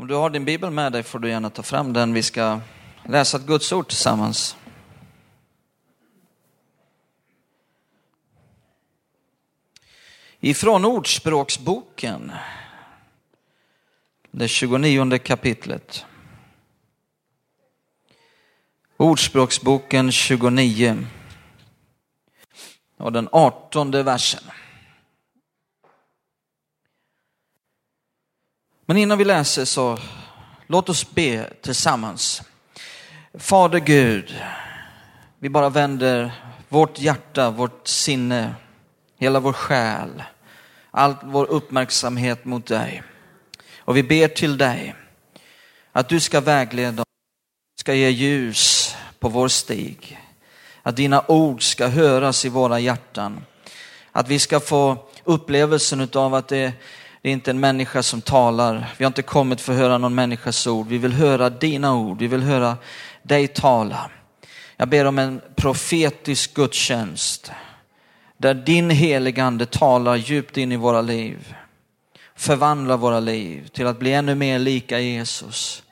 Om du har din bibel med dig får du gärna ta fram den. Vi ska läsa ett Guds ord tillsammans. Ifrån Ordspråksboken, det 29 kapitlet. Ordspråksboken 29 och den 18 versen. Men innan vi läser så låt oss be tillsammans. Fader Gud, vi bara vänder vårt hjärta, vårt sinne, hela vår själ, all vår uppmärksamhet mot dig. Och vi ber till dig att du ska vägleda oss, ska ge ljus på vår stig. Att dina ord ska höras i våra hjärtan. Att vi ska få upplevelsen av att det det är inte en människa som talar. Vi har inte kommit för att höra någon människas ord. Vi vill höra dina ord. Vi vill höra dig tala. Jag ber om en profetisk gudstjänst där din heligande talar djupt in i våra liv. Förvandlar våra liv till att bli ännu mer lika Jesus.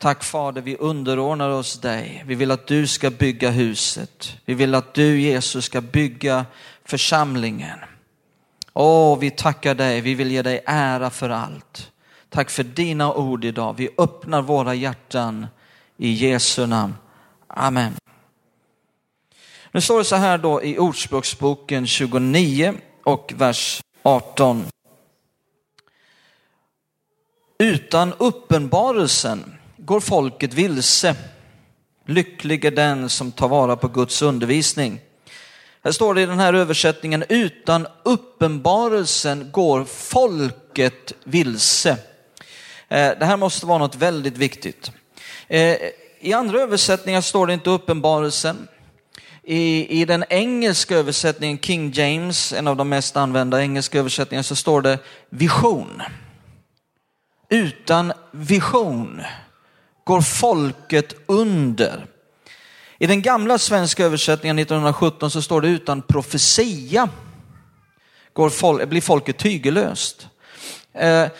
Tack Fader, vi underordnar oss dig. Vi vill att du ska bygga huset. Vi vill att du Jesus ska bygga församlingen. Åh, vi tackar dig, vi vill ge dig ära för allt. Tack för dina ord idag. Vi öppnar våra hjärtan i Jesu namn. Amen. Nu står det så här då i Ordspråksboken 29 och vers 18. Utan uppenbarelsen går folket vilse. Lycklig är den som tar vara på Guds undervisning. Här står det i den här översättningen, utan uppenbarelsen går folket vilse. Eh, det här måste vara något väldigt viktigt. Eh, I andra översättningar står det inte uppenbarelsen. I, I den engelska översättningen, King James, en av de mest använda engelska översättningarna, så står det vision. Utan vision går folket under. I den gamla svenska översättningen 1917 så står det utan profetia går folk, blir folket tygelöst. Eh, eh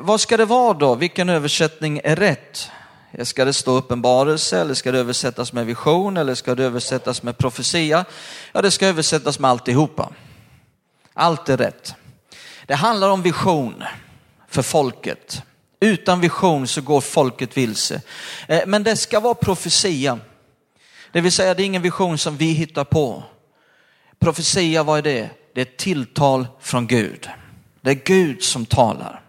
vad ska det vara då? Vilken översättning är rätt? Eh, ska det stå uppenbarelse eller ska det översättas med vision eller ska det översättas med profetia? Ja, det ska översättas med alltihopa. Allt är rätt. Det handlar om vision för folket. Utan vision så går folket vilse. Eh, men det ska vara profetia. Det vill säga, det är ingen vision som vi hittar på. Profetia, vad är det? Det är ett tilltal från Gud. Det är Gud som talar.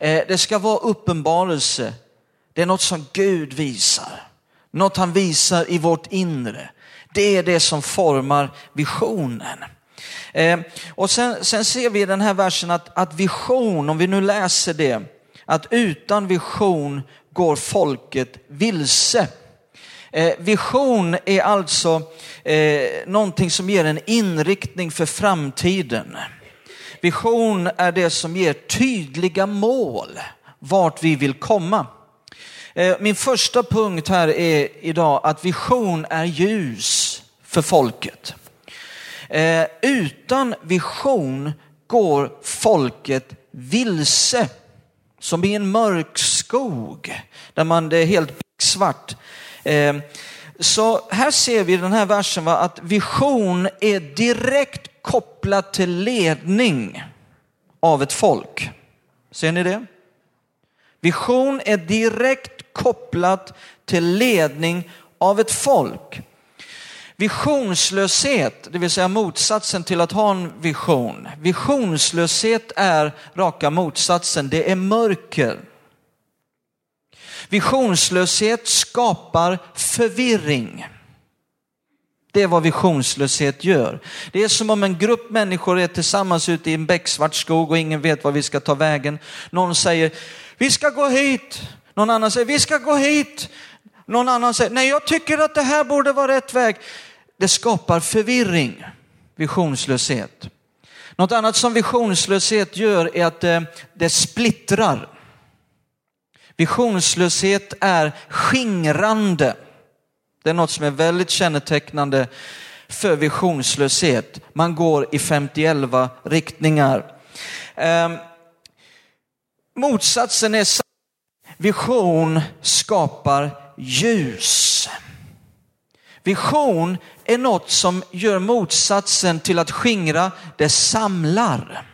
Eh, det ska vara uppenbarelse. Det är något som Gud visar. Något han visar i vårt inre. Det är det som formar visionen. Eh, och sen, sen ser vi i den här versen att, att vision, om vi nu läser det, att utan vision går folket vilse. Eh, vision är alltså eh, någonting som ger en inriktning för framtiden. Vision är det som ger tydliga mål vart vi vill komma. Eh, min första punkt här är idag att vision är ljus för folket. Utan vision går folket vilse som i en mörk skog där man det är helt svart. Ehm, så här ser vi i den här versen att vision är direkt kopplat till ledning av ett folk. Ser ni det? Vision är direkt kopplat till ledning av ett folk. Visionslöshet, det vill säga motsatsen till att ha en vision. Visionslöshet är raka motsatsen, det är mörker. Visionslöshet skapar förvirring. Det är vad visionslöshet gör. Det är som om en grupp människor är tillsammans ute i en becksvart skog och ingen vet var vi ska ta vägen. Någon säger, vi ska gå hit. Någon annan säger, vi ska gå hit. Någon annan säger, nej jag tycker att det här borde vara rätt väg. Det skapar förvirring, visionslöshet. Något annat som visionslöshet gör är att det, det splittrar. Visionslöshet är skingrande. Det är något som är väldigt kännetecknande för visionslöshet. Man går i 50 riktningar. Eh, motsatsen är vision skapar ljus. Vision är något som gör motsatsen till att skingra, det samlar.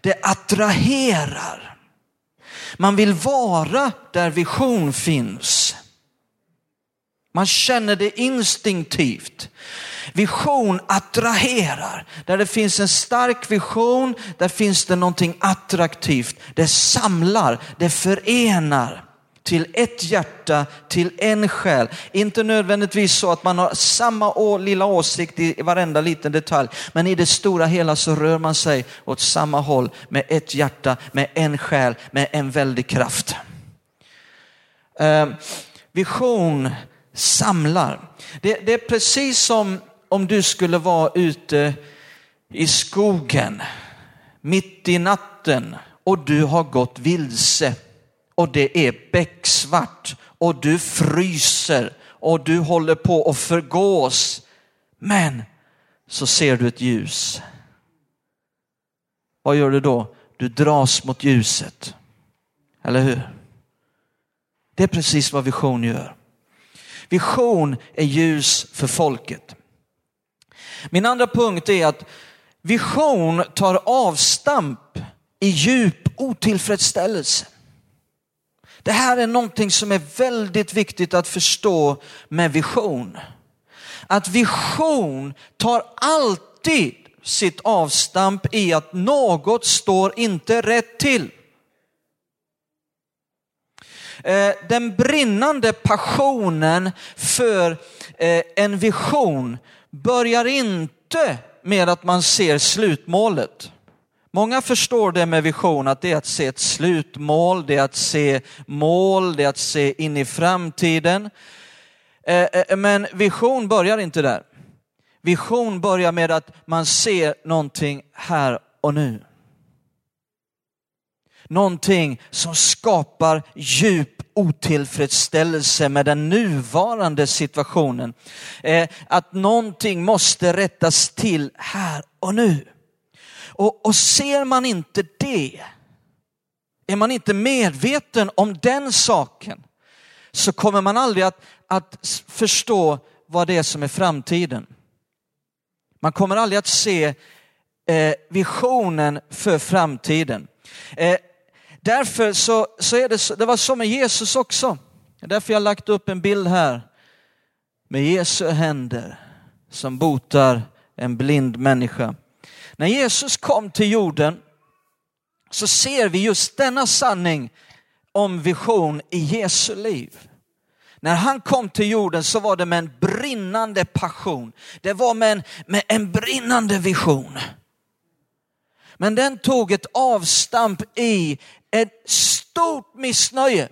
Det attraherar. Man vill vara där vision finns. Man känner det instinktivt. Vision attraherar. Där det finns en stark vision, där finns det någonting attraktivt. Det samlar, det förenar till ett hjärta, till en själ. Inte nödvändigtvis så att man har samma lilla åsikt i varenda liten detalj, men i det stora hela så rör man sig åt samma håll med ett hjärta, med en själ, med en väldig kraft. Eh, vision samlar. Det, det är precis som om du skulle vara ute i skogen mitt i natten och du har gått vilse och det är becksvart och du fryser och du håller på att förgås. Men så ser du ett ljus. Vad gör du då? Du dras mot ljuset. Eller hur? Det är precis vad vision gör. Vision är ljus för folket. Min andra punkt är att vision tar avstamp i djup otillfredsställelse. Det här är någonting som är väldigt viktigt att förstå med vision. Att vision tar alltid sitt avstamp i att något står inte rätt till. Eh, den brinnande passionen för eh, en vision börjar inte med att man ser slutmålet. Många förstår det med vision, att det är att se ett slutmål, det är att se mål, det är att se in i framtiden. Eh, eh, men vision börjar inte där. Vision börjar med att man ser någonting här och nu. Någonting som skapar djup otillfredsställelse med den nuvarande situationen. Eh, att någonting måste rättas till här och nu. Och, och ser man inte det, är man inte medveten om den saken, så kommer man aldrig att, att förstå vad det är som är framtiden. Man kommer aldrig att se eh, visionen för framtiden. Eh, Därför så, så är det, så, det var så med Jesus också. Därför jag lagt upp en bild här med Jesu händer som botar en blind människa. När Jesus kom till jorden så ser vi just denna sanning om vision i Jesu liv. När han kom till jorden så var det med en brinnande passion. Det var med en, med en brinnande vision. Men den tog ett avstamp i ett stort missnöje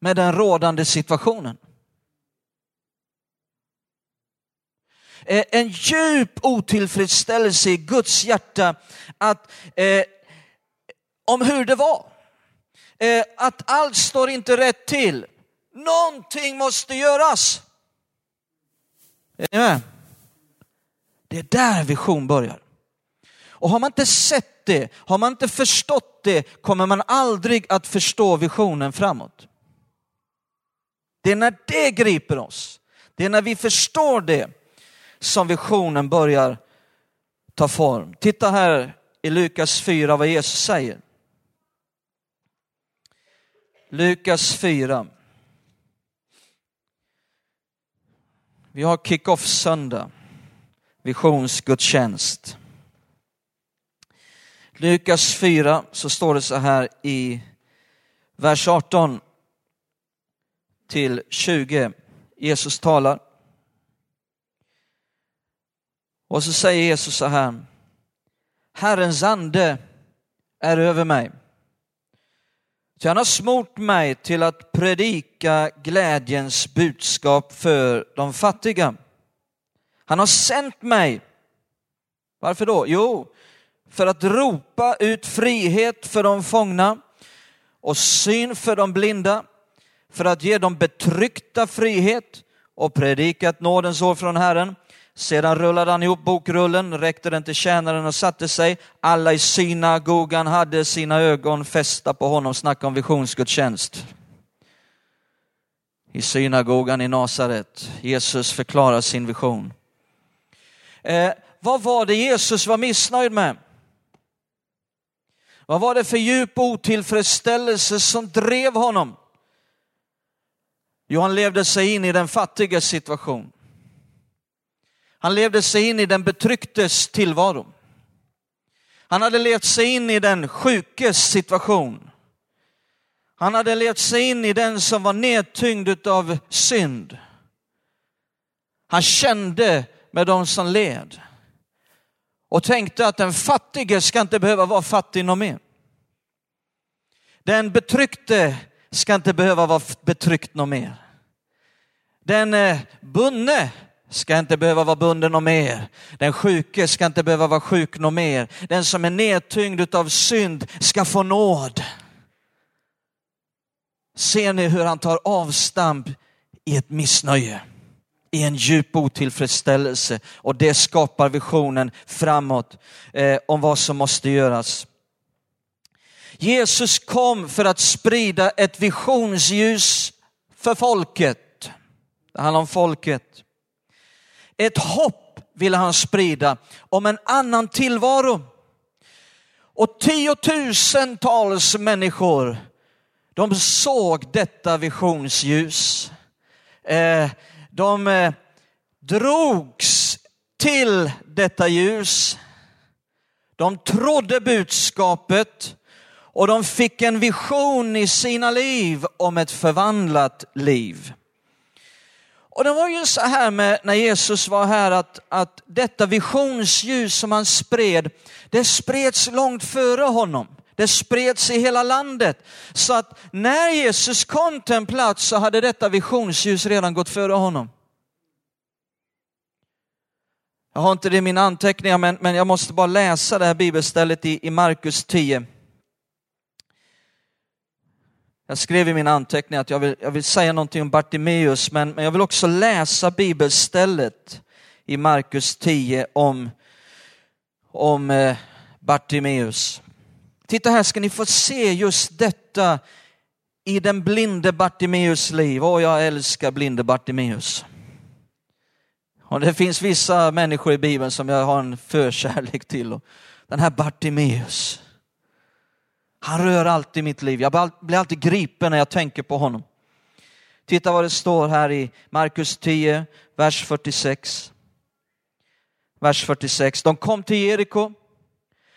med den rådande situationen. Eh, Eh, en djup otillfredsställelse i Guds hjärta att, eh, om hur det var. Eh, att allt står inte rätt till. Någonting måste göras. Är Det är där vision börjar. Och har man inte sett det, har man inte förstått det, kommer man aldrig att förstå visionen framåt. Det är när det griper oss, det är när vi förstår det som visionen börjar ta form. Titta här i Lukas 4 vad Jesus säger. Lukas 4. Vi har kick-off söndag, visionsgudstjänst. Lukas 4 så står det så här i vers 18 till 20. Jesus talar. Och så säger Jesus så här. Herrens ande är över mig. Så han har smort mig till att predika glädjens budskap för de fattiga. Han har sänt mig. Varför då? Jo, för att ropa ut frihet för de fångna och syn för de blinda, för att ge de betryckta frihet och predika ett nådens år från Herren. Sedan rullade han ihop bokrullen, räckte den till tjänaren och satte sig. Alla i synagogan hade sina ögon fästa på honom, snacka om visionsgudstjänst. I synagogan i Nasaret, Jesus förklarar sin vision. Eh, vad var det Jesus var missnöjd med? Vad var det för djup otillfredsställelse som drev honom? Jo, han levde sig in i den fattiges situation. Han levde sig in i den betrycktes tillvaro. Han hade levt sig in i den sjukes situation. Han hade levt sig in i den som var nedtyngd av synd. Han kände med de som led och tänkte att den fattige ska inte behöva vara fattig något mer. Den betryckte ska inte behöva vara betryckt något mer. Den eh, bundne bunne ska inte behöva vara bunden något mer. Den sjuke ska inte behöva vara sjuk något mer. Den som är nedtyngd av synd ska få nåd. Ser ni hur han tar avstamp i ett missnöje? i en djup otillfredsställelse och det skapar visionen framåt eh, om vad som måste göras. Jesus kom för att sprida ett visionsljus för folket. Det handlar om folket. Ett hopp ville han sprida om en annan tillvaro. Och tiotusentals människor, de såg detta visionsljus. Eh, de eh, drogs till detta ljus. De trodde budskapet och de fick en vision i sina liv om ett förvandlat liv. Och det var ju så här med när Jesus var här att, att detta visionsljus som han spred, det spreds långt före honom. Det spreds i hela landet. Så att när Jesus kom till en plats så hade detta visionsljus redan gått före honom. Jag har inte det i mina anteckningar men, men jag måste bara läsa det här bibelstället i, i Markus 10. Jag skrev i min anteckning att jag vill, jag vill säga någonting om Bartimeus men, men jag vill också läsa bibelstället i Markus 10 om, om eh, Bartimeus. Titta här ska ni få se just detta i den blinde Bartimeus liv. Åh, jag älskar blinde Bartimeus. Och det finns vissa människor i Bibeln som jag har en förkärlek till. Den här Bartimeus. Han rör alltid mitt liv. Jag blir alltid gripen när jag tänker på honom. Titta vad det står här i Markus 10, vers 46. Vers 46. De kom till Jeriko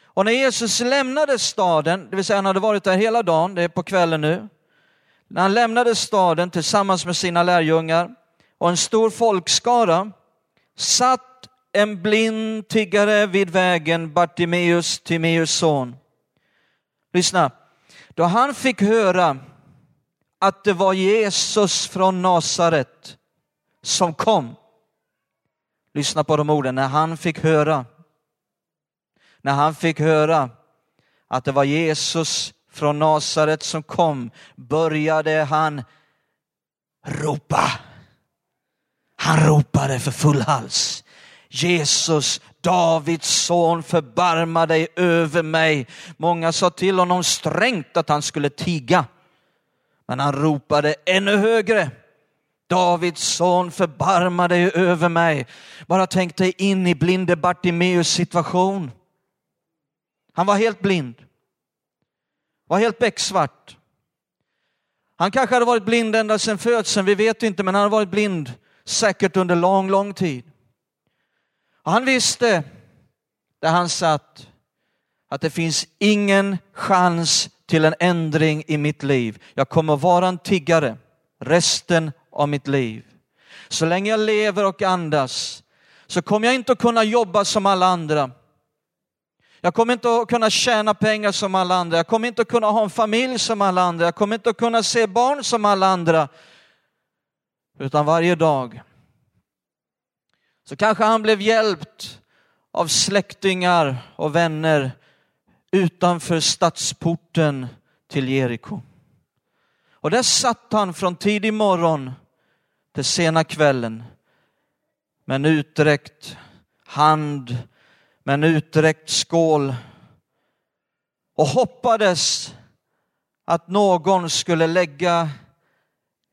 och när Jesus lämnade staden, det vill säga han hade varit där hela dagen, det är på kvällen nu. När han lämnade staden tillsammans med sina lärjungar och en stor folkskara satt en blind tiggare vid vägen, Bartimeus, Timeus son. Lyssna, då han fick höra att det var Jesus från Nasaret som kom. Lyssna på de orden, när han fick höra när han fick höra att det var Jesus från Nasaret som kom började han ropa. Han ropade för full hals. Jesus, Davids son, förbarma dig över mig. Många sa till honom strängt att han skulle tiga. Men han ropade ännu högre. Davids son, förbarma dig över mig. Bara tänk dig in i blinde Bartimeus situation. Han var helt blind. Var helt becksvart. Han kanske hade varit blind ända sedan födseln, vi vet inte, men han hade varit blind säkert under lång, lång tid. Och han visste, där han satt, att det finns ingen chans till en ändring i mitt liv. Jag kommer vara en tiggare resten av mitt liv. Så länge jag lever och andas så kommer jag inte att kunna jobba som alla andra. Jag kommer inte att kunna tjäna pengar som alla andra. Jag kommer inte att kunna ha en familj som alla andra. Jag kommer inte att kunna se barn som alla andra. Utan varje dag så kanske han blev hjälpt av släktingar och vänner utanför stadsporten till Jeriko. Och där satt han från tidig morgon till sena kvällen med en uträckt hand, med en uträckt skål och hoppades att någon skulle lägga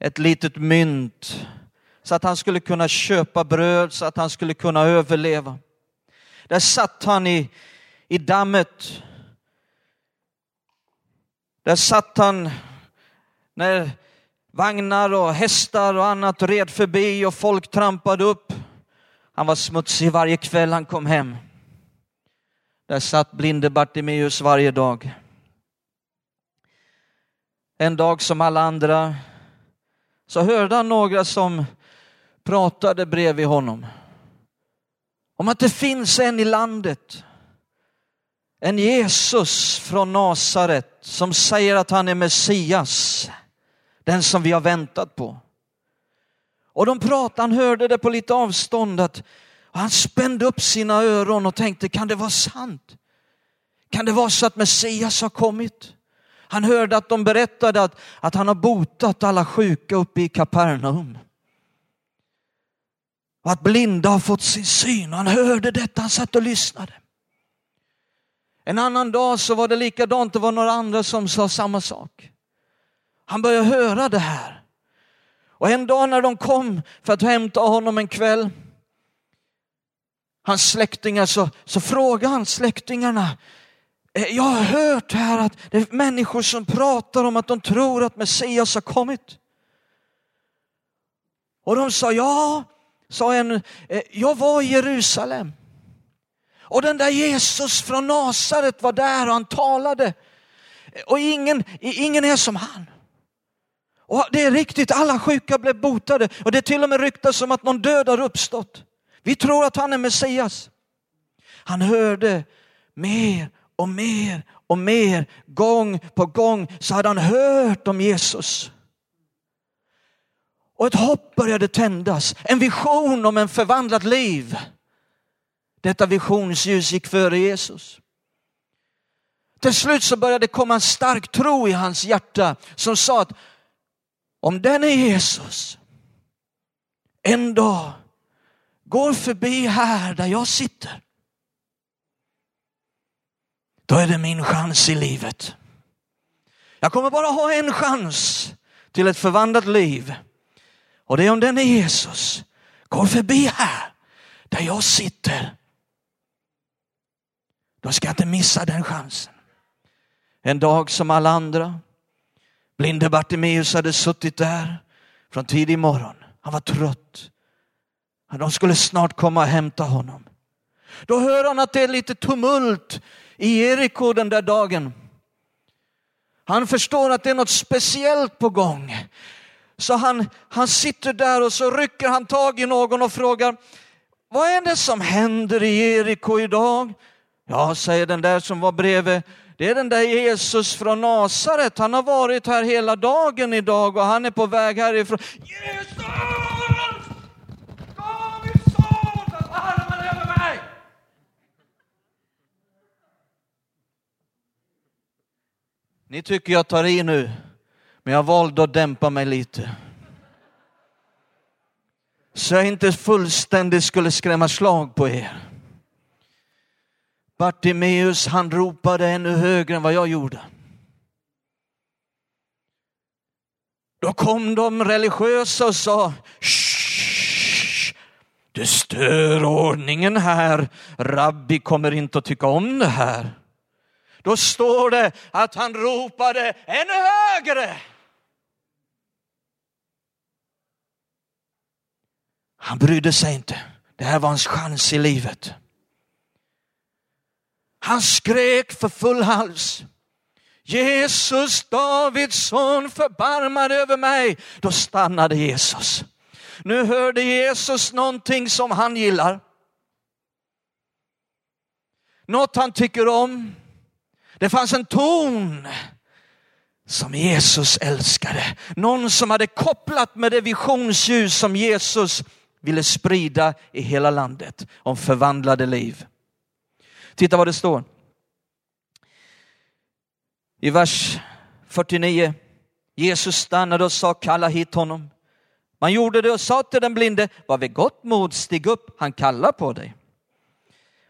ett litet mynt så att han skulle kunna köpa bröd, så att han skulle kunna överleva. Där satt han i, i dammet. Där satt han när vagnar och hästar och annat red förbi och folk trampade upp. Han var smutsig varje kväll han kom hem. Där satt blinde Bartimeus varje dag. En dag som alla andra så hörde han några som pratade bredvid honom om att det finns en i landet, en Jesus från Nasaret som säger att han är Messias, den som vi har väntat på. Och de pratade, han hörde det på lite avstånd att han spände upp sina öron och tänkte, kan det vara sant? Kan det vara så att Messias har kommit? Han hörde att de berättade att, att han har botat alla sjuka uppe i Kapernaum. Och att blinda har fått sin syn. Han hörde detta, han satt och lyssnade. En annan dag så var det likadant, det var några andra som sa samma sak. Han började höra det här. Och en dag när de kom för att hämta honom en kväll, hans släktingar, så, så frågade han släktingarna, eh, jag har hört här att det är människor som pratar om att de tror att Messias har kommit. Och de sa, ja, sa en, eh, jag var i Jerusalem. Och den där Jesus från Nasaret var där och han talade. Och ingen, ingen är som han. Och det är riktigt, alla sjuka blev botade och det till och med ryktas om att någon död har uppstått. Vi tror att han är Messias. Han hörde mer och mer och mer, gång på gång så hade han hört om Jesus. Och ett hopp började tändas, en vision om en förvandlat liv. Detta visionsljus gick före Jesus. Till slut så började det komma en stark tro i hans hjärta som sa att om den är Jesus, en dag går förbi här där jag sitter, då är det min chans i livet. Jag kommer bara ha en chans till ett förvandlat liv. Och det är om den är Jesus går förbi här där jag sitter. Då ska jag inte missa den chansen. En dag som alla andra. Blinde Bartimeus hade suttit där från tidig morgon. Han var trött. De skulle snart komma och hämta honom. Då hör han att det är lite tumult i Jeriko den där dagen. Han förstår att det är något speciellt på gång. Så han, han sitter där och så rycker han tag i någon och frågar, vad är det som händer i Jeriko idag? Ja, säger den där som var bredvid, det är den där Jesus från Nasaret. Han har varit här hela dagen idag och han är på väg härifrån. Jesus! Davids son, armen över mig! Ni tycker jag tar i nu. Men jag valde att dämpa mig lite. Så jag inte fullständigt skulle skrämma slag på er. Bartimeus han ropade ännu högre än vad jag gjorde. Då kom de religiösa och sa du stör ordningen här. Rabbi kommer inte att tycka om det här. Då står det att han ropade ännu högre. Han brydde sig inte. Det här var hans chans i livet. Han skrek för full hals. Jesus, Davids son, förbarmade över mig. Då stannade Jesus. Nu hörde Jesus någonting som han gillar. Något han tycker om. Det fanns en ton som Jesus älskade. Någon som hade kopplat med det visionsljus som Jesus ville sprida i hela landet om förvandlade liv. Titta vad det står. I vers 49. Jesus stannade och sa kalla hit honom. Man gjorde det och sa till den blinde, var vid gott mod, stig upp, han kallar på dig.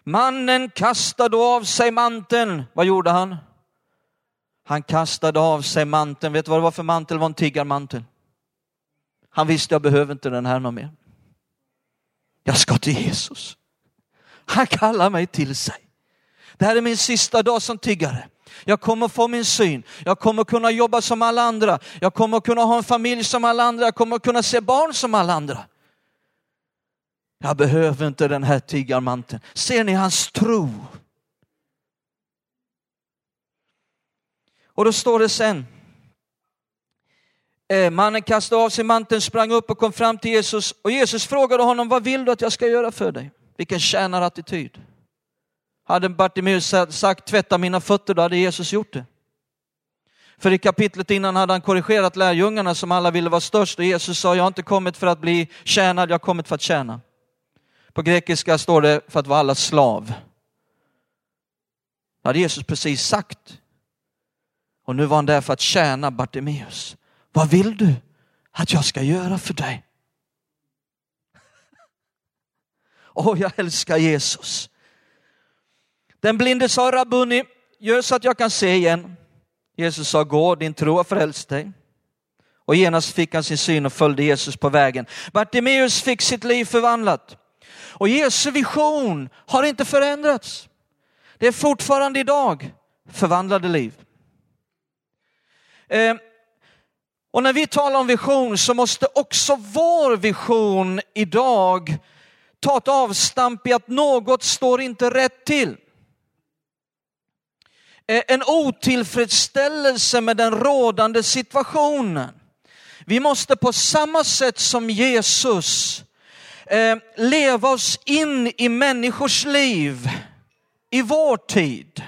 Mannen kastade av sig manteln. Vad gjorde han? Han kastade av sig manteln. Vet du vad det var för mantel? Det var en tiggarmantel. Han visste, jag behöver inte den här någon mer. Jag ska till Jesus. Han kallar mig till sig. Det här är min sista dag som tiggare. Jag kommer få min syn. Jag kommer kunna jobba som alla andra. Jag kommer kunna ha en familj som alla andra. Jag kommer kunna se barn som alla andra. Jag behöver inte den här tiggarmanteln. Ser ni hans tro? Och då står det sen. Eh, mannen kastade av sig manteln, sprang upp och kom fram till Jesus och Jesus frågade honom, vad vill du att jag ska göra för dig? Vilken tjänarattityd. Hade Bartimeus sagt tvätta mina fötter, då hade Jesus gjort det. För i kapitlet innan hade han korrigerat lärjungarna som alla ville vara störst och Jesus sa, jag har inte kommit för att bli tjänad, jag har kommit för att tjäna. På grekiska står det för att vara alla slav. Det hade Jesus precis sagt. Och nu var han där för att tjäna Bartimeus. Vad vill du att jag ska göra för dig? Åh, oh, jag älskar Jesus. Den blinde sa, Rabuni, gör så att jag kan se igen. Jesus sa, gå, din tro har frälst dig. Och genast fick han sin syn och följde Jesus på vägen. Bartimeus fick sitt liv förvandlat. Och Jesu vision har inte förändrats. Det är fortfarande idag förvandlade liv. Eh, och när vi talar om vision så måste också vår vision idag ta ett avstamp i att något står inte rätt till. Eh, en otillfredsställelse med den rådande situationen. Vi måste på samma sätt som Jesus eh, leva oss in i människors liv i vår tid.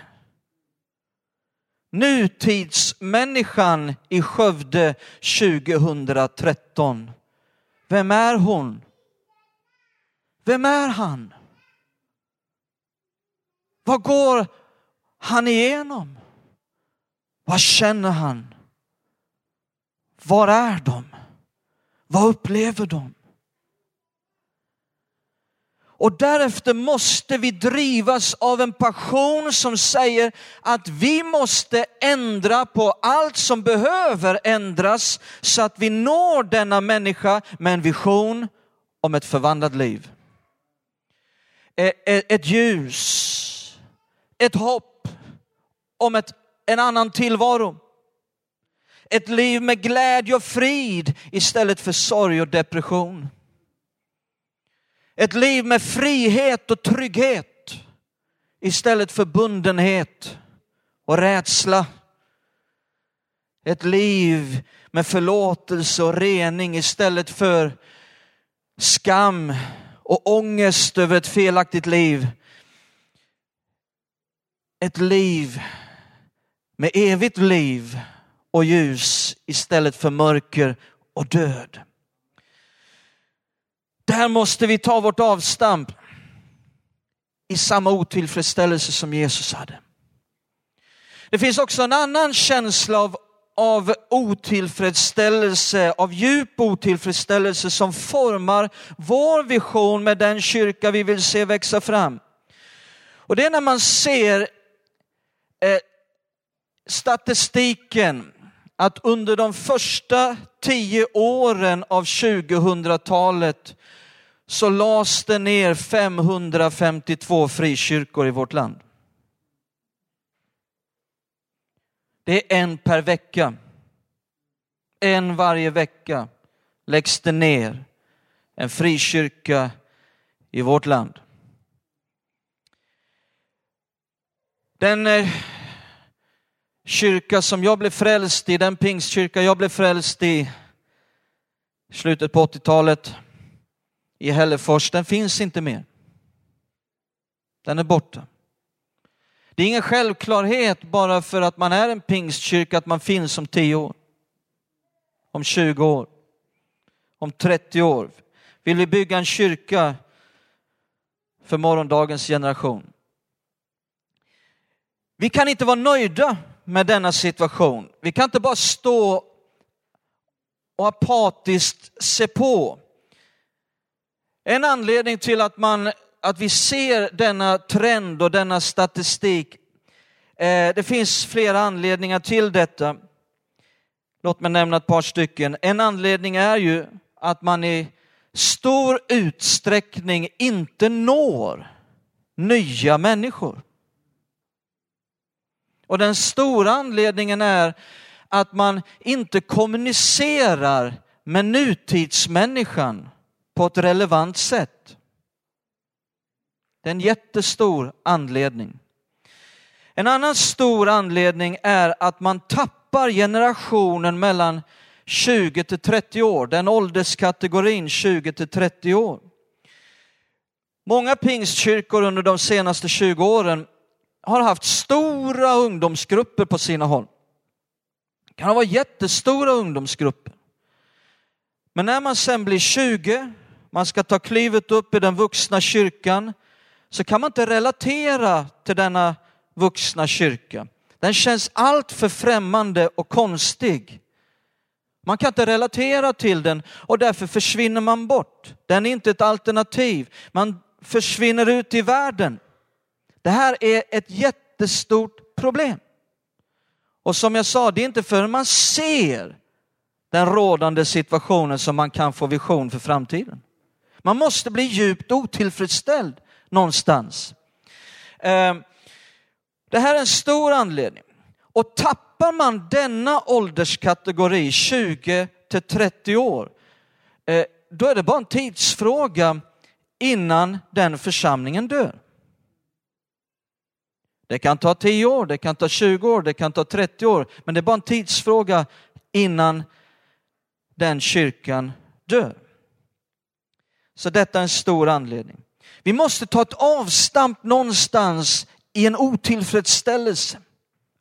Nutidsmänniskan i Skövde 2013. Vem är hon? Vem är han? Vad går han igenom? Vad känner han? Var är de? Vad upplever de? Och därefter måste vi drivas av en passion som säger att vi måste ändra på allt som behöver ändras så att vi når denna människa med en vision om ett förvandlat liv. Ett ljus, ett hopp om ett, en annan tillvaro. Ett liv med glädje och frid istället för sorg och depression. Ett liv med frihet och trygghet istället för bundenhet och rädsla. Ett liv med förlåtelse och rening istället för skam och ångest över ett felaktigt liv. Ett liv med evigt liv och ljus istället för mörker och död. Där måste vi ta vårt avstamp i samma otillfredsställelse som Jesus hade. Det finns också en annan känsla av, av otillfredsställelse, av djup otillfredsställelse som formar vår vision med den kyrka vi vill se växa fram. Och det är när man ser eh, statistiken att under de första tio åren av 2000-talet så lades det ner 552 frikyrkor i vårt land. Det är en per vecka. En varje vecka läggs det ner en frikyrka i vårt land. Den eh, kyrka som jag blev frälst i, den pingstkyrka jag blev frälst i slutet på 80-talet i Hällefors, den finns inte mer. Den är borta. Det är ingen självklarhet bara för att man är en pingstkyrka att man finns om 10 år. Om 20 år. Om 30 år. Vill vi bygga en kyrka för morgondagens generation? Vi kan inte vara nöjda med denna situation. Vi kan inte bara stå och apatiskt se på. En anledning till att, man, att vi ser denna trend och denna statistik, eh, det finns flera anledningar till detta. Låt mig nämna ett par stycken. En anledning är ju att man i stor utsträckning inte når nya människor. Och den stora anledningen är att man inte kommunicerar med nutidsmänniskan på ett relevant sätt. Det är en jättestor anledning. En annan stor anledning är att man tappar generationen mellan 20 till 30 år, den ålderskategorin 20 till 30 år. Många pingstkyrkor under de senaste 20 åren har haft stora ungdomsgrupper på sina håll. Det kan vara jättestora ungdomsgrupper. Men när man sen blir 20, man ska ta klivet upp i den vuxna kyrkan, så kan man inte relatera till denna vuxna kyrka. Den känns allt för främmande och konstig. Man kan inte relatera till den och därför försvinner man bort. Den är inte ett alternativ. Man försvinner ut i världen. Det här är ett jättestort problem. Och som jag sa, det är inte förrän man ser den rådande situationen som man kan få vision för framtiden. Man måste bli djupt otillfredsställd någonstans. Ehm, det här är en stor anledning. Och tappar man denna ålderskategori, 20 till 30 år, eh, då är det bara en tidsfråga innan den församlingen dör. Det kan ta 10 år, det kan ta 20 år, det kan ta 30 år, men det är bara en tidsfråga innan den kyrkan dör. Så detta är en stor anledning. Vi måste ta ett avstamp någonstans i en otillfredsställelse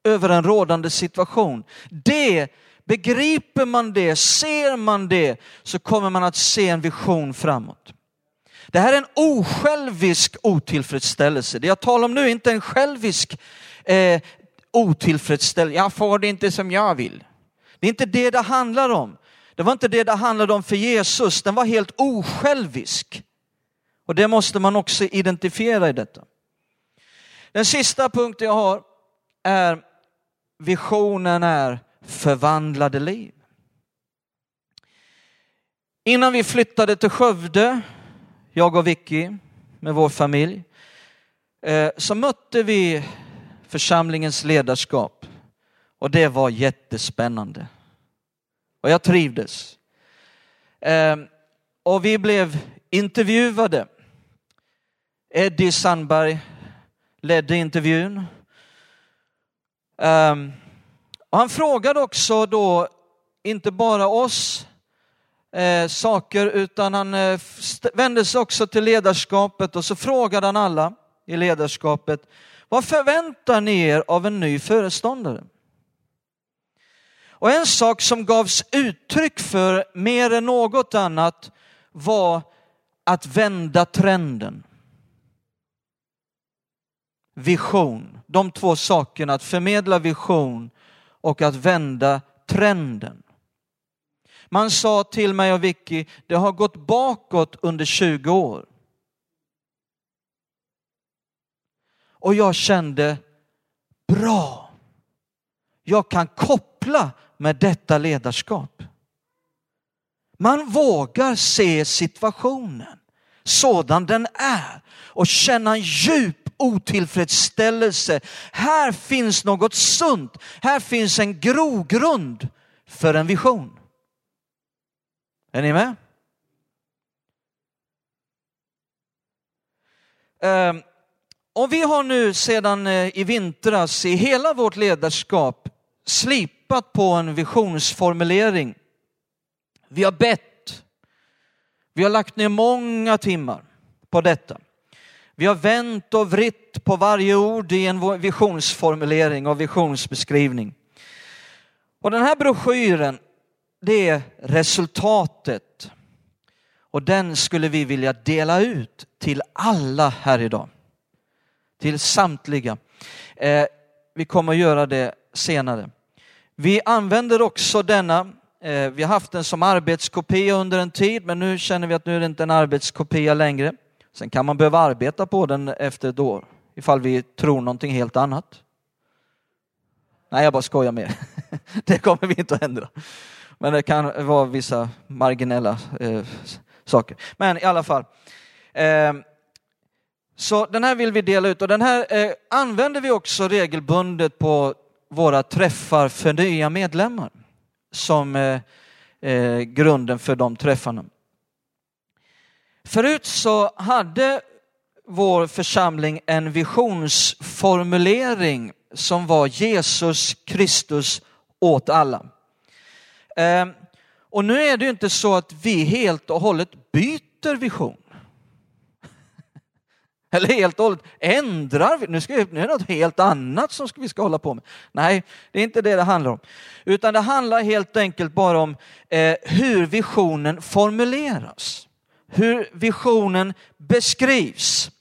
över en rådande situation. Det, begriper man det, ser man det, så kommer man att se en vision framåt. Det här är en osjälvisk otillfredsställelse. Det jag talar om nu är inte en självisk eh, otillfredsställelse. Jag får det inte som jag vill. Det är inte det det handlar om. Det var inte det det handlade om för Jesus. Den var helt osjälvisk. Och det måste man också identifiera i detta. Den sista punkten jag har är visionen är förvandlade liv. Innan vi flyttade till Skövde jag och Vicky med vår familj, eh, så mötte vi församlingens ledarskap och det var jättespännande. Och jag trivdes. Ehm, och vi blev intervjuade. Eddie Sandberg ledde intervjun. Ehm, och han frågade också då inte bara oss eh, saker utan han eh, vände sig också till ledarskapet och så frågade han alla i ledarskapet, vad förväntar ni er av en ny föreståndare? Och en sak som gavs uttryck för mer än något annat var att vända trenden. Vision, de två sakerna, att förmedla vision och att vända trenden. Man sa till mig och Vicky, det har gått bakåt under 20 år. Och jag kände, bra, jag kan koppla med detta ledarskap. Man vågar se situationen sådan den är och känna en djup otillfredsställelse. Här finns något sunt. Här finns en grogrund för en vision. Är ni med? Ehm, och vi har nu sedan eh, i vintras i hela vårt ledarskap slipat på en visionsformulering. Vi har bett. Vi har lagt ner många timmar på detta. Vi har vänt och vritt på varje ord i en visionsformulering och visionsbeskrivning. Och den här broschyren det är resultatet. Och den skulle vi vilja dela ut till alla här idag. Till samtliga. Eh, vi kommer att göra det senare. Vi använder också denna Eh, vi har haft den som arbetskopia under en tid, men nu känner vi att nu är det inte en arbetskopia längre. Sen kan man behöva arbeta på den efter ett år, ifall vi tror någonting helt annat. Nej, jag bara skojar med Det kommer vi inte att ändra. Men det kan vara vissa marginella eh, saker. Men i alla fall. Eh, så den här vill vi dela ut och den här eh, använder vi också regelbundet på våra träffar för nya medlemmar som eh, eh, grunden för de träffarna. Förut så hade vår församling en visionsformulering som var Jesus Kristus åt alla. Eh, och nu är det ju inte så att vi helt och hållet byter vision. Eller helt och hållet ändrar, nu, ska, nu är det något helt annat som vi ska hålla på med. Nej, det är inte det det handlar om. Utan det handlar helt enkelt bara om eh, hur visionen formuleras. Hur visionen beskrivs.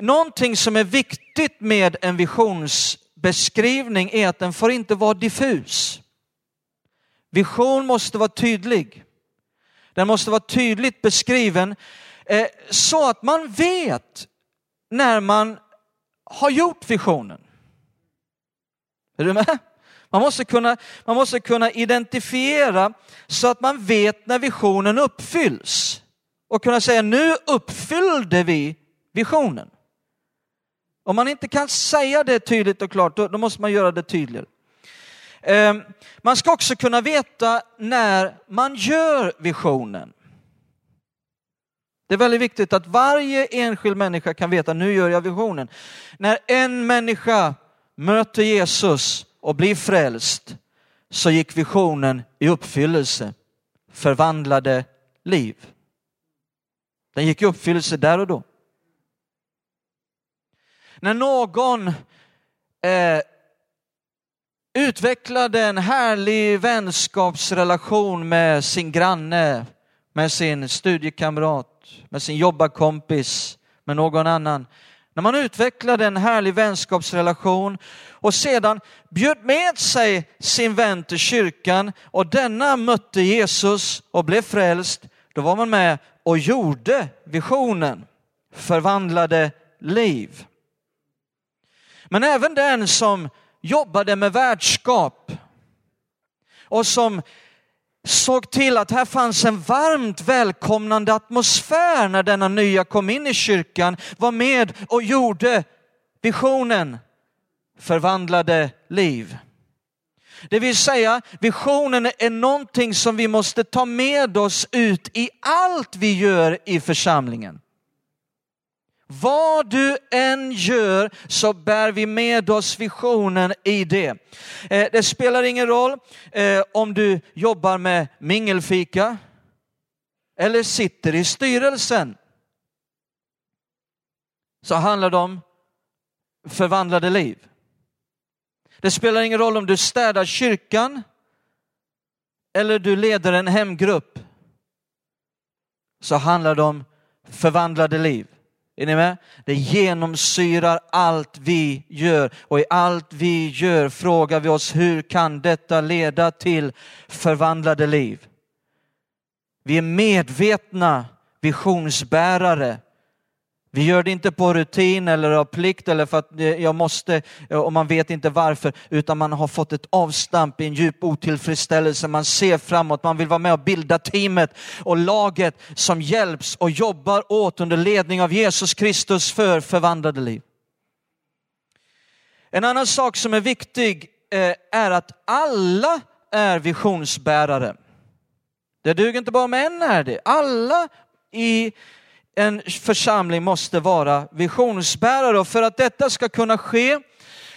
Någonting som är viktigt med en visionsbeskrivning är att den får inte vara diffus. Vision måste vara tydlig. Den måste vara tydligt beskriven Eh, så att man vet när man har gjort visionen. Är du med? Man måste, kunna, man måste kunna identifiera så att man vet när visionen uppfylls och kunna säga nu uppfyllde vi visionen. Om man inte kan säga det tydligt och klart, då, då måste man göra det tydligare. Eh, man ska också kunna veta när man gör visionen. Det är väldigt viktigt att varje enskild människa kan veta, nu gör jag visionen. När en människa möter Jesus och blir frälst så gick visionen i uppfyllelse, förvandlade liv. Den gick i uppfyllelse där och då. När någon eh, utvecklade en härlig vänskapsrelation med sin granne, med sin studiekamrat, med sin jobbarkompis, med någon annan. När man utvecklade en härlig vänskapsrelation och sedan bjöd med sig sin vän till kyrkan och denna mötte Jesus och blev frälst, då var man med och gjorde visionen, förvandlade liv. Men även den som jobbade med värdskap och som såg till att här fanns en varmt välkomnande atmosfär när denna nya kom in i kyrkan, var med och gjorde visionen, förvandlade liv. Det vill säga, visionen är någonting som vi måste ta med oss ut i allt vi gör i församlingen. Vad du än gör så bär vi med oss visionen i det. Eh, det spelar ingen roll eh, om du jobbar med mingelfika eller sitter i styrelsen. Så handlar det om förvandlade liv. Det spelar ingen roll om du städar kyrkan eller du leder en hemgrupp. Så handlar det om förvandlade liv. Är ni med? Det genomsyrar allt vi gör och i allt vi gör frågar vi oss hur kan detta leda till förvandlade liv? Vi är medvetna visionsbärare vi gör det inte på rutin eller av plikt eller för att eh, jag måste eh, och man vet inte varför, utan man har fått ett avstamp i en djup otillfredsställelse. Man ser framåt, man vill vara med och bilda teamet och laget som hjälps och jobbar åt under ledning av Jesus Kristus för förvandlade liv. En annan sak som är viktig eh, är att alla är visionsbärare. Det duger inte bara om en är det. Alla i en församling måste vara visionsbärare och för att detta ska kunna ske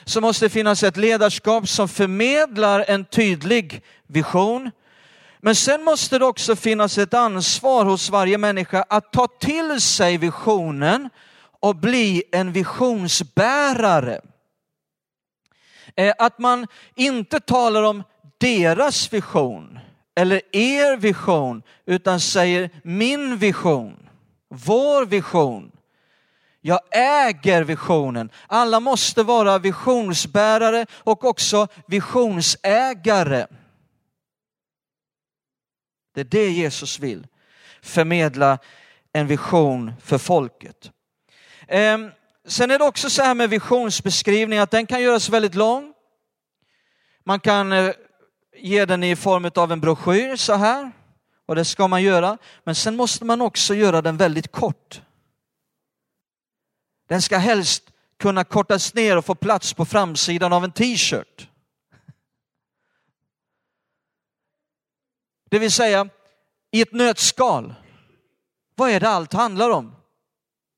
så måste det finnas ett ledarskap som förmedlar en tydlig vision. Men sen måste det också finnas ett ansvar hos varje människa att ta till sig visionen och bli en visionsbärare. Eh, att man inte talar om deras vision eller er vision utan säger min vision. Vår vision. Jag äger visionen. Alla måste vara visionsbärare och också visionsägare. Det är det Jesus vill. Förmedla en vision för folket. Ehm, sen är det också så här med visionsbeskrivning att den kan göras väldigt lång. Man kan eh, ge den i form av en broschyr så här. Och det ska man göra. Men sen måste man också göra den väldigt kort. Den ska helst kunna kortas ner och få plats på framsidan av en t-shirt. Det vill säga, i ett nötskal. Vad är det allt handlar om?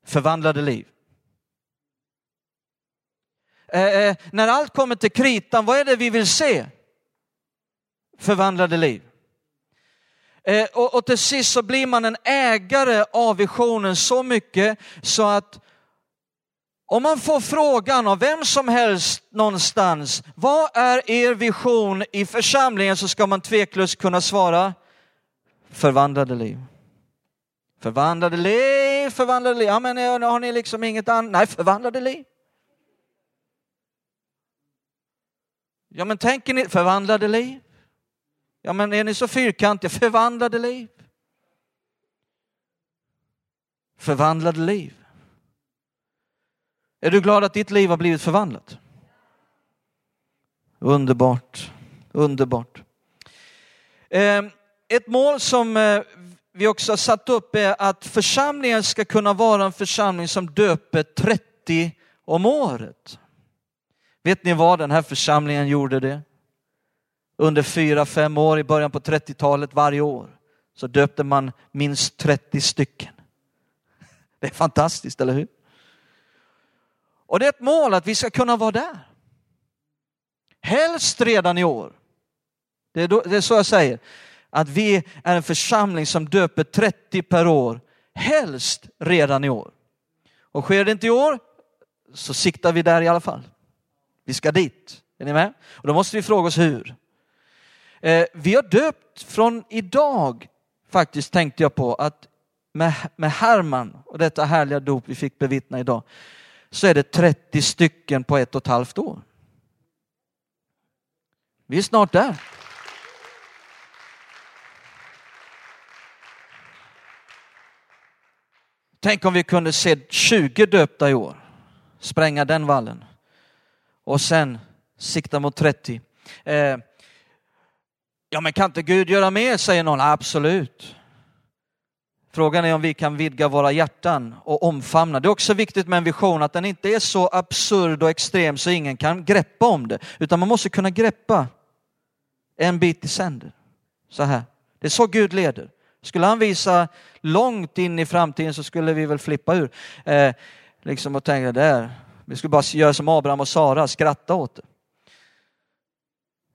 Förvandlade liv. Eh, eh, när allt kommer till kritan, vad är det vi vill se? Förvandlade liv. Eh, och, och till sist så blir man en ägare av visionen så mycket så att om man får frågan av vem som helst någonstans, vad är er vision i församlingen? Så ska man tveklöst kunna svara, förvandlade liv. Förvandlade liv, förvandlade liv. Ja men har ni liksom inget annat? Nej, förvandlade liv. Ja men tänker ni, förvandlade liv? Ja men är ni så fyrkantiga, förvandlade liv? Förvandlade liv. Är du glad att ditt liv har blivit förvandlat? Underbart, underbart. Ehm, ett mål som eh, vi också har satt upp är att församlingen ska kunna vara en församling som döper 30 om året. Vet ni vad den här församlingen gjorde det? Under fyra, fem år i början på 30-talet varje år så döpte man minst 30 stycken. Det är fantastiskt, eller hur? Och det är ett mål att vi ska kunna vara där. Helst redan i år. Det är, då, det är så jag säger. Att vi är en församling som döper 30 per år. Helst redan i år. Och sker det inte i år så siktar vi där i alla fall. Vi ska dit. Är ni med? Och då måste vi fråga oss hur. Eh, vi har döpt från idag, faktiskt tänkte jag på, att med, med Herman och detta härliga dop vi fick bevittna idag, så är det 30 stycken på ett och ett halvt år. Vi är snart där. Tänk om vi kunde se 20 döpta i år, spränga den vallen och sen sikta mot 30. Eh, ja men kan inte Gud göra mer, säger någon. Absolut. Frågan är om vi kan vidga våra hjärtan och omfamna. Det är också viktigt med en vision att den inte är så absurd och extrem så ingen kan greppa om det. Utan man måste kunna greppa en bit i sänder. Så här. Det är så Gud leder. Skulle han visa långt in i framtiden så skulle vi väl flippa ur. Eh, liksom och tänka där, vi skulle bara göra som Abraham och Sara, skratta åt det.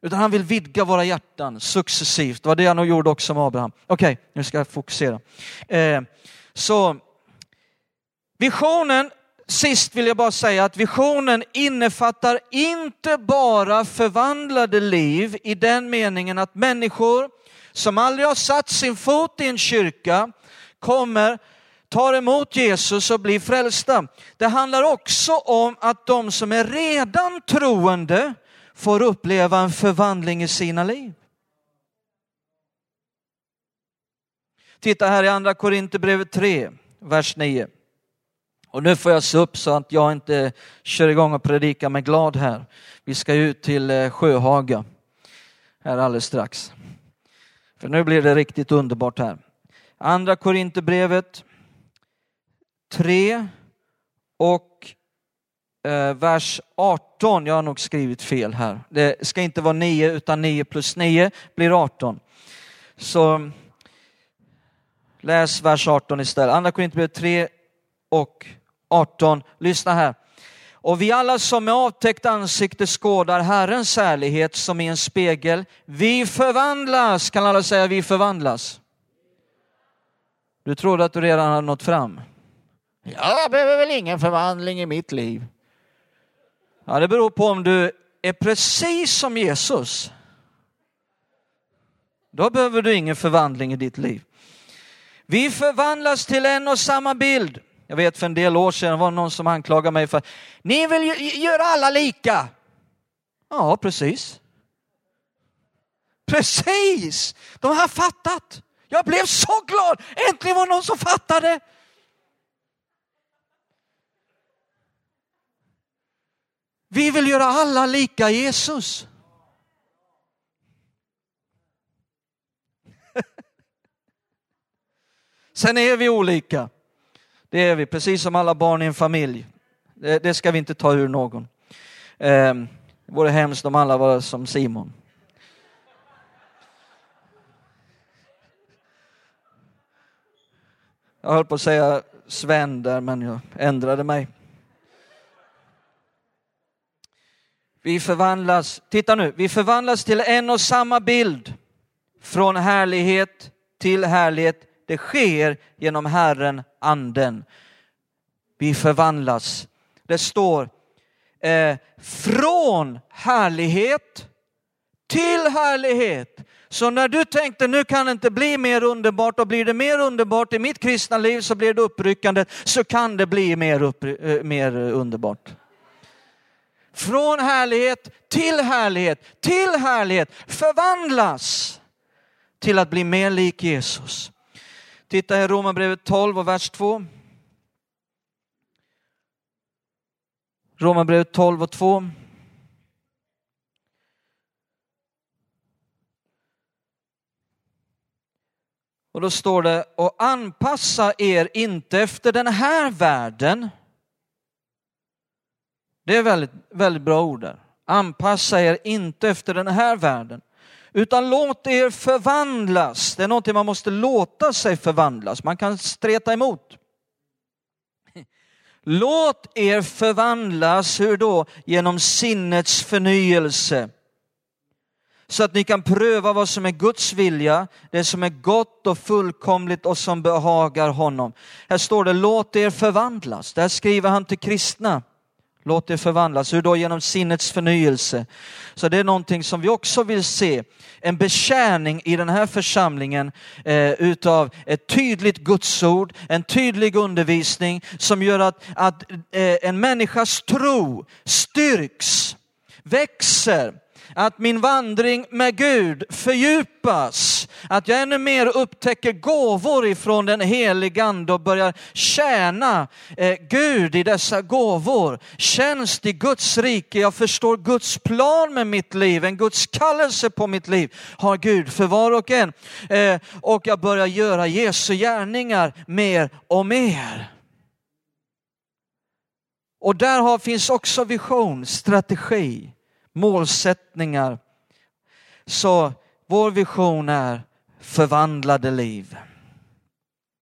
Utan han vill vidga våra hjärtan successivt. Det var det han gjorde också med Abraham. Okej, okay, nu ska jag fokusera. Eh, så visionen, sist vill jag bara säga att visionen innefattar inte bara förvandlade liv i den meningen att människor som aldrig har satt sin fot i en kyrka kommer tar emot Jesus och blir frälsta. Det handlar också om att de som är redan troende får uppleva en förvandling i sina liv. Titta här i andra Korinthierbrevet 3, vers 9. Och nu får jag se upp så att jag inte kör igång och predikar mig glad här. Vi ska ut till eh, Sjöhaga här alldeles strax. För nu blir det riktigt underbart här. Andra Korinthierbrevet 3 och Eh, vers 18. Jag har nog skrivit fel här. Det ska inte vara 9 utan 9 plus 9 blir 18. Så läs vers 18 istället. Andra Korinthierbrevet 3 och 18. Lyssna här. Och vi alla som med avtäckt ansikte skådar Herrens härlighet som i en spegel, vi förvandlas. Kan alla säga vi förvandlas? Du trodde att du redan hade nått fram. Jag behöver väl ingen förvandling i mitt liv. Ja, det beror på om du är precis som Jesus. Då behöver du ingen förvandling i ditt liv. Vi förvandlas till en och samma bild. Jag vet för en del år sedan var det någon som anklagade mig för, ni vill göra alla lika. Ja, precis. Precis, de har fattat. Jag blev så glad! Äntligen var det någon som fattade! Vi vill göra alla lika Jesus. Sen är vi olika. Det är vi, precis som alla barn i en familj. Det, det ska vi inte ta ur någon. Eh, det vore hemskt om alla var som Simon. Jag höll på att säga Sven där, men jag ändrade mig. Vi förvandlas, titta nu, vi förvandlas till en och samma bild. Från härlighet till härlighet. Det sker genom Herren, anden. Vi förvandlas. Det står eh, från härlighet till härlighet. Så när du tänkte nu kan det inte bli mer underbart och blir det mer underbart i mitt kristna liv så blir det uppryckande så kan det bli mer, upp, eh, mer underbart. Från härlighet till härlighet, till härlighet förvandlas till att bli mer lik Jesus. Titta i Romarbrevet 12 och vers 2. Romarbrevet 12 och 2. Och då står det, och anpassa er inte efter den här världen. Det är väldigt, väldigt bra ord där. Anpassa er inte efter den här världen, utan låt er förvandlas. Det är någonting man måste låta sig förvandlas. Man kan streta emot. Låt er förvandlas, hur då? Genom sinnets förnyelse. Så att ni kan pröva vad som är Guds vilja, det som är gott och fullkomligt och som behagar honom. Här står det, låt er förvandlas. Där skriver han till kristna. Låt det förvandlas. Hur då? Genom sinnets förnyelse. Så det är någonting som vi också vill se. En betjäning i den här församlingen eh, utav ett tydligt gudsord, en tydlig undervisning som gör att, att eh, en människas tro styrks, växer, att min vandring med Gud fördjupas, att jag ännu mer upptäcker gåvor ifrån den helige Ande och börjar tjäna eh, Gud i dessa gåvor. Tjänst i Guds rike, jag förstår Guds plan med mitt liv, en Guds kallelse på mitt liv har Gud för var och en. Eh, och jag börjar göra Jesu gärningar mer och mer. Och där finns också vision, strategi målsättningar. Så vår vision är förvandlade liv.